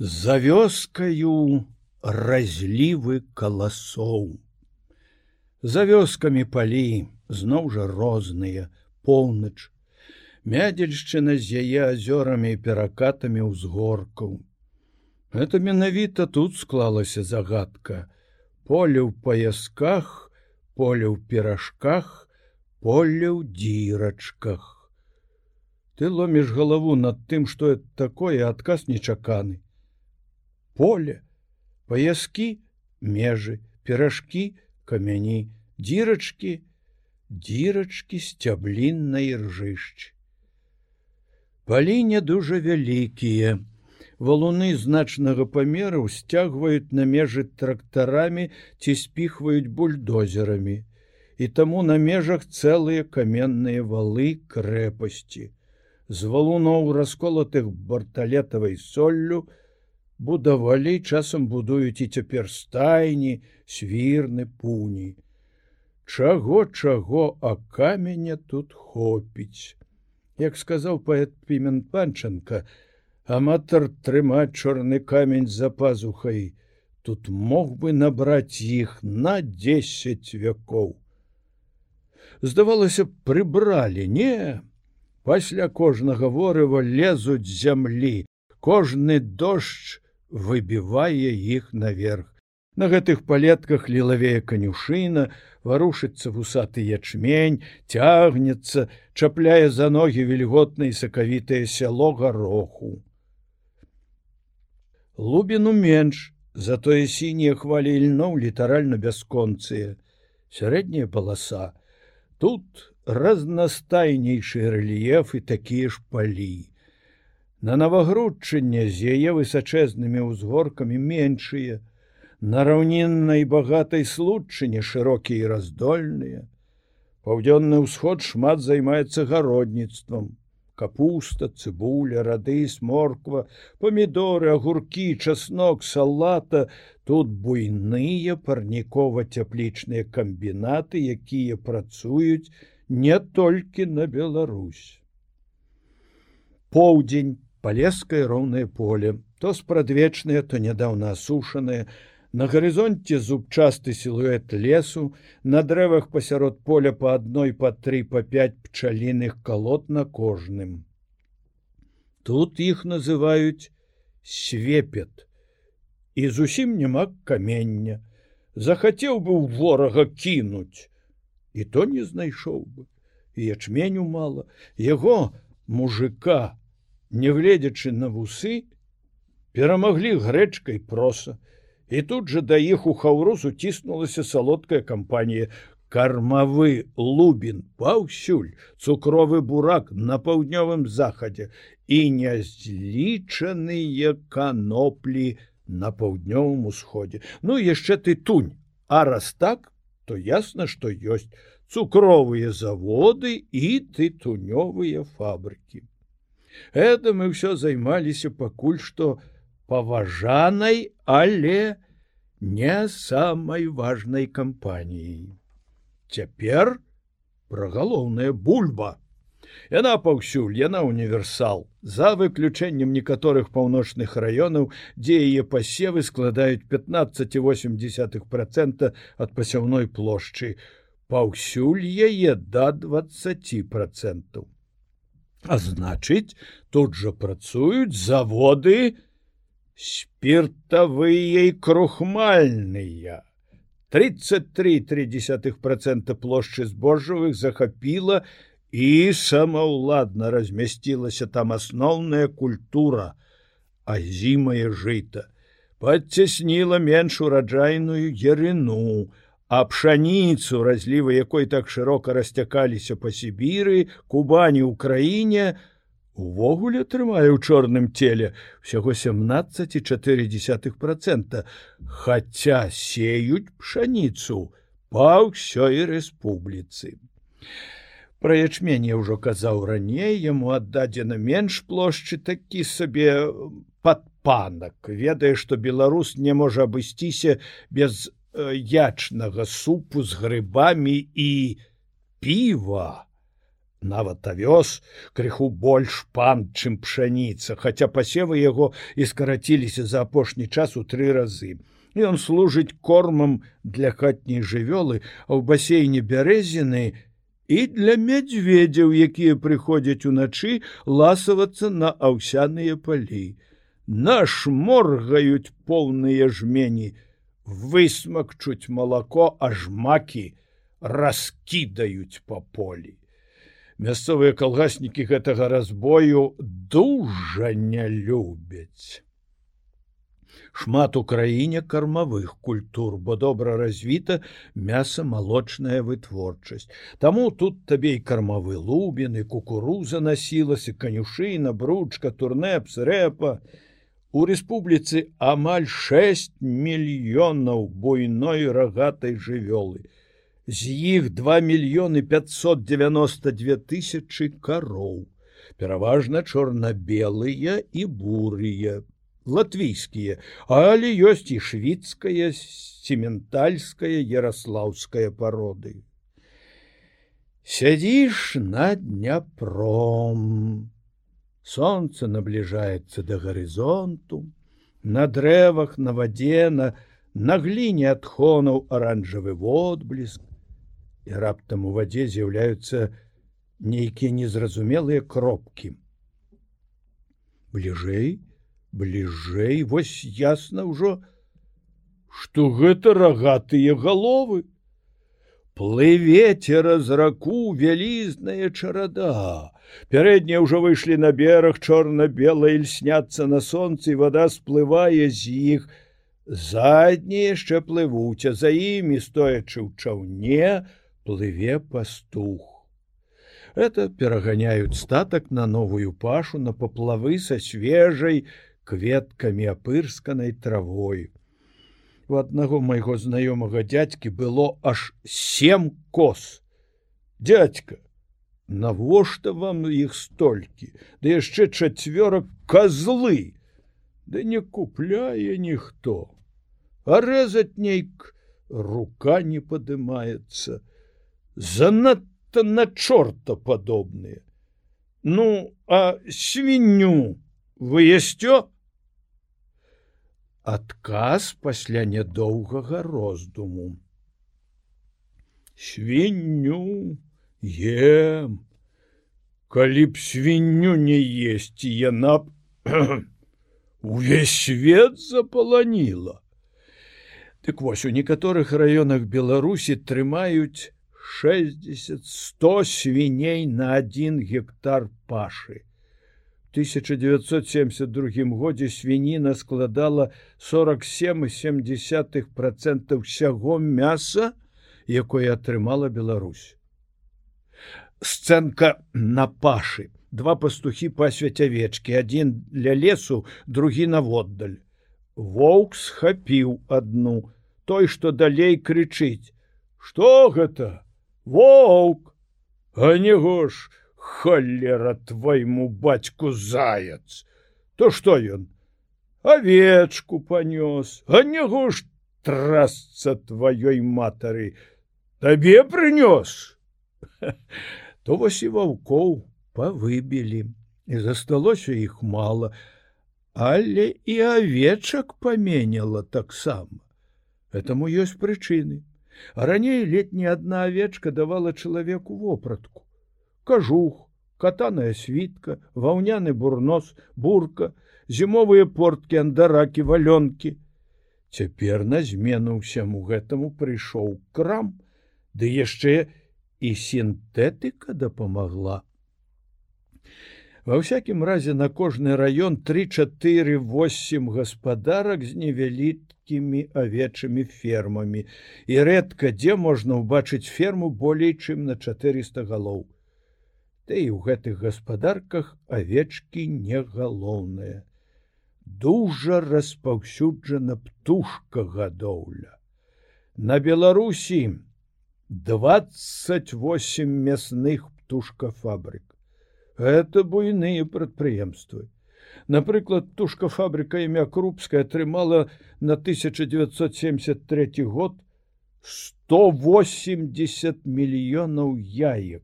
За вёскаю разлівы каласоў. За вёскамі палі зноў жа розныя, поўнач, мядзельшчына з яе азёрамі і перакатамі ўзгоркаў. Гэта менавіта тут склалася загадка: поле ў паясках, поле ў перашках, поле ў дзірачках. Ты ломіш галаву над тым, што это такое адказ нечаканы поле, паяскі, межы, перажкі, камяні, дзірачкі, дзірачкі сцябліннай ржышч. Паліне дужа вялікія. Валуны значнага памеру сцягваюць на межы трактарамі ці спіхваюць бульдозерамі. І таму на межах цэлыя каменныя валы крэпасці. З валуноў расколатых барталетавай соллю, будавалі часам будуюць і цяпер стайні свірны пуні. Чаго чаго а каменя тут хопіць. Як сказаў паэт пімен панчанка аматар трымаць чорны камень за пазухай тут мог бы набраць іх на десять вякоў. Здавалася прыбралі не? Пасля кожнага ворыва лезуць зямлі кожны дождж выбівае іх наверх. На гэтых палетках лілавее канюшына, варушыцца вусаты ячмень, цягнецца, чапляе за ногі вільготна і сакавітае сяло гароху. Лубіну менш, затое сінія хвалі ільноў літаральна бясконцыя, сярэдняя паласа. Тут разнастайнейшы рэльеф і такія ж палі. На навагрудчанне з яе высачэзнымі ўзгоркамі меншыя, на раўніннай багатай случыне шырокія і раздольныя. Паўдзённы ўсход шмат займаецца гародніцтвам. Капуста, цыбуля, радыс, морква, памідоры, агуркі, часнок, салата, тут буйныя парнікова-цяплічныя камбінаты, якія працуюць не толькі на Беларусь. Поўдзень палескае роўнае поле, то спрадвечнае, то нядаўна асушанае, На гарызонце зубчасты сілуэт лесу, на дрэвах пасярод поля па адной па тры па пять пчаліных калот на кожным. Тут іх называюць свепет. І зусім няма камення. Захацеў бы ў ворага кінуць. І то не знайшоў бы. І ячменю мала, яго мужика нягледзячы на вусы, перамаглі грэчкай проса. І тут жа да іх у хаўрусу ціснулася салодкая кампанія. Кармавы лубін паўсюль, цукровы бурак на паўднёвым захадзе і нязлічаныя каноплі на паўднёвым усходзе. Ну яшчэ ты тунь, А раз так, то ясна, што ёсць цукровыя заводы і тытунёвыя фабрыкі. Это мы ўсё займаліся пакуль што паважанай, але не самай важнай кампаніяй. Цяпер пра галоўная бульба. Яна паўсюль, яна універсал, за выключэннем некаторых паўночных раёнаў, дзе яе пасевы складаюць 15,8 процент ад пасяўной плошчы, паўсюль яе да 20 процентаў. А значыць, тут жа працуюць заводы спиртавыя і крухмальныя. 33,3 процента плошчы збожжавых захапіла і самаўладна размясцілася там асноўная культура, а зімае жыта. Падцясніла менш ураджайную ерыну, а пшаніцу разлівы якой так шырока расцякаліся па сібіры кубані украіне увогуле трымае ў чорным целе всяго 17,4 процента. Хаця сеюць пшаніцу па ўсёй рэспубліцы. Про ячмене ўжо казаў раней яму аддадзена менш плошчы такі сабе падпанак. Ведае што беларус не можа абысціся без ячнага супу з грыбамі і піва нават авёс крыху больш пан чым пшаніца хаця пасевы яго і скараціліся за апошні час у тры разы. І он служыць кормам для хатняй жывёлы а ў басейне бярэзіны і для мядзведзяў якія прыходзяць уначы ласавацца на аўсяныя палі. Наш моргаюць поўныя жмені высмакчуць малако аж макі раскідаюць па полі мясцовыя калгаснікі гэтага разбою дужа не любяць. Шмат у краіне кармавых культур, бо добра развіта мяса-малочная вытворчасць. Таму тут табе і кармавы лубіны, кукуруза насілася, канюшына, бручка, турнеп, рэпа. У рэспубліцы амаль 6 мільёнаў буйной рагатай жывёлы. З іх 2 мільёны 592 тысячи кароў. Пераважна чорна-белыя і бурыя латвійскія. Але ёсць і шведская сементальская ярослаўская пароды. Сядзіш на дняпром солнце набліжаецца да гарызонту на дрэвах на вадзе на на гліне адхонаў аранжавы водбліск і раптам у вадзе з'яўляюцца нейкія незразумелыя кропкі. Бліжэй, бліжэй, вось ясна ўжо, што гэта рагатыя галовы. Плыве цераз раку вялізная чарада. Пярэднія ўжо выйшлі на бераг чорна-бела і льсняцца на сонцы, вада сплывае з іх. Заднія яшчэ плывуць, а за імі стоячы ў чаўне, плыве пастух. Это пераганяюць статак на новую пашу на паплавы са свежай кветкамі апырсканай травой. У аднаго майго знаёмага дядзькі было аж сем кос. Дядька, навошта вам іх столькі, ды яшчэ чацвёрак козлы, Ды не купляе ніхто. А рэзаць нейк рука не падымаецца занадта на чорта падобныя. Ну, а свінню выясцё адказ пасля нядоўгага роздуму. Свінню ем, калі б свінню не есці, яна б увесь свет запаланіла. Дык вось у некаторых раёнах Беларусі трымаюць 60-100 свіней на один гектар пашы. 1972 годзе свініна складала 47,7 процент усяго мяса, якое атрымала Беларусь. Сцэнка на пашы. Два пастухі пасвяць авечкі, адзін для лесу, другі наводдаль. Воўк схапіў адну, той, што далей крычыць: « Што гэта? Воўк, а него ж холера твайму бацьку заяц. То што ён? Авечку панёс, а него ж трасца тваёй матары, табе прынёс. То вось і ваўкоў павыбілі, і засталося іх мала, але і авечак паменяла таксама. Этаму ёсць прычыны. Раней летняя одна авечка давала чалавеку вопратку. Кажух, катаная світка, ваўняны бурнос, бурка, зімовыя порткі, андаракі, валёнкі. Цяпер на змену ўсяму гэтаму прыйшоў крам, ды яшчэ і сінтэтыка дапамагла. Ва ўсякім разе на кожны раён 3-4-8 гаспадарак з невялікімі авечымі фермамі і рэдка дзе можна ўбачыць ферму болей чым на 400 галоў. Ты і ў гэтых гаспадарках авечкі не галоўныя. Дужа распаўсюджана птушка гадоўля. На Беларусі 28 мясных птушкафабрык это буйныя прадпрыемствы. Напрыклад, тушка фабрыка імя крупская атрымала на 1973 год 180 мільёнаў яек.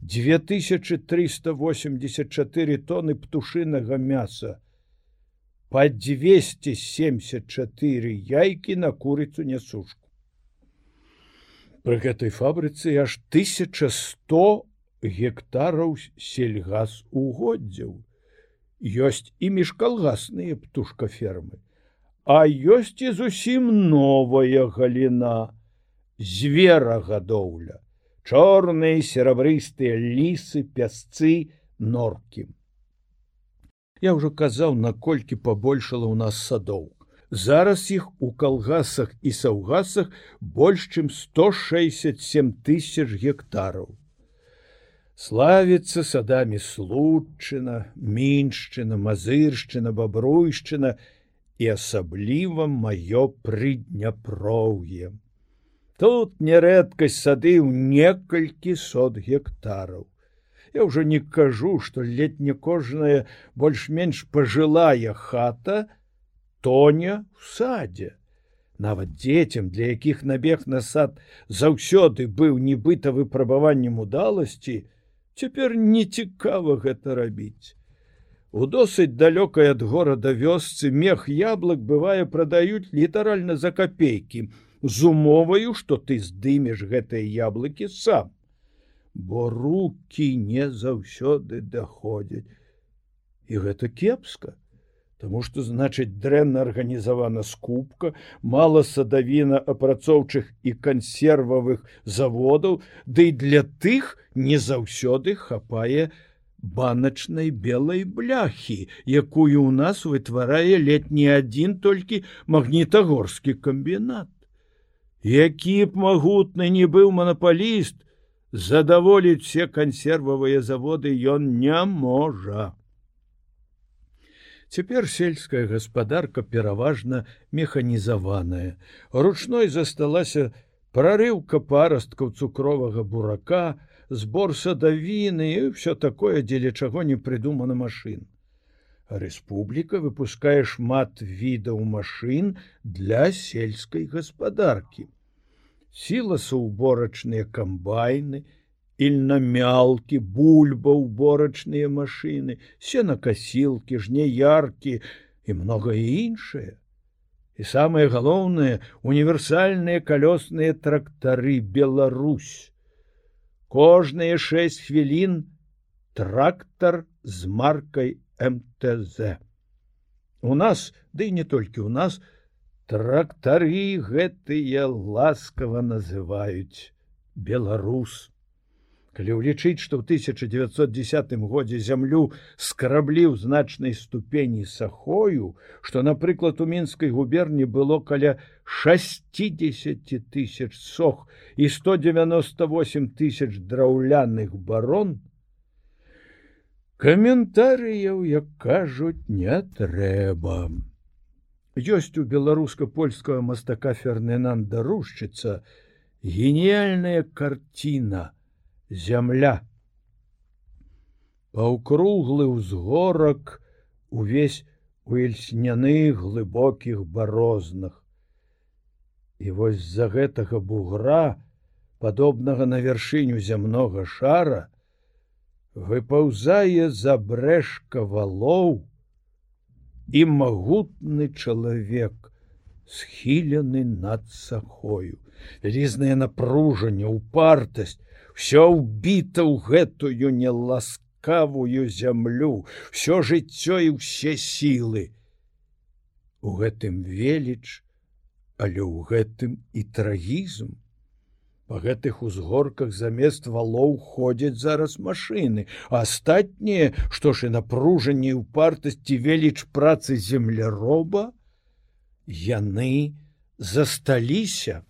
2384 тоны птушынага мяса по 274 яйкі на курыцу нясушку Пры гэтай фабрыцы аж 1100 гектараў сельгаз угоддзяў. Ёсць і міжкалгасныя птушкафермы, А ёсць і зусім новая галіна зверагадоўля, чорныя серабрыстыя лісы, пясцы, норкі. Я ўжо казаў, наколькі пабольшала ў нас садоў. Зараз іх у калгасах і саўгасах больш чым 167 тысяч гектараў. Славіцца садамі случына, міншчына, мазыршчына, бабруйшчына і асабліва маё прыдняпроўе. Тут нярэдкасць сады ў некалькі сот гектараў. Я ўжо не кажу, што летне кожная больш-менш пажылая хата, тоня в садзе. Нават дзецям, для якіх набег на сад заўсёды быў нібыта выпрабаваннем удаласці, цяпер не цікава гэта рабіць. У досыць далёкай ад горада вёсцы мех яблык бывае прадаюць літаральна за капейкі, з умоваю, што ты здымеш гэтыя яблыкі сам. Бо руки не заўсёды даходзяць. І гэта кепска. Таму што значыць дрэнна арганізавана скупка, мала садавіна апрацоўчых і кансервавых заводаў, ды да і для тых не заўсёды хапае баначнай белай бляхі, якую ў нас вытварае летні адзін толькі магнітагорскі камбінат. Які б магутны не быў манапаліст, задаволіць все кансервавыя заводы ён не можа. Цяпер сельская гаспадарка пераважна механізаваная. Ручной засталася прарыўка парасткаў цукровага бурака, збор садавіны і ўсё такое, дзеля чаго не прыдумана машын. Рэспубліка выпускае шмат відаў машын для сельскай гаспадаркі. Сіласаўборачныя камбайны, ільнамялкі, бульба, уборачныя машыны, сенакасілкі, жнеяркі і многае іншае. І самае галоўнае універсальныя калёсныя трактары Беларусь. Кожныя шесть хвілін трактар з маркай МТЗ. У нас, ды да не толькі у нас, трактары гэтыя ласкава называюць беларус калі ўлічыць што ў 1910 годзе зямлю скраблі ў значнай ступені сахою што напрыклад у мінскай губерні было каля 60 тысяч сох і 198 тысяч драўляных барон каментарыяў як кажуць не трэба. Ёсць у беларуска-польскага мастака ферненанда рушчыца геніяльная карціна зямля. Паўкруглы ўзгорак увесь у эльсняных глыбокіх барознах. І вось з-за гэтага бугра, падобнага на вяршыню зямнога шара, выпаўзае за брэшка валоў і магутны чалавек, схілены над сахою. Вялізнае напружанне, упартасць, все ўбіта ў гэтую неласкавую зямлю, все жыццё і ўсе сілы. У гэтым веліч, але ў гэтым і трагізм. Па гэтых узгорках замест валоў ходзяць зараз машыны, астатнія, што ж і напружанне ў партасці веліч працы земляроба, яны засталіся,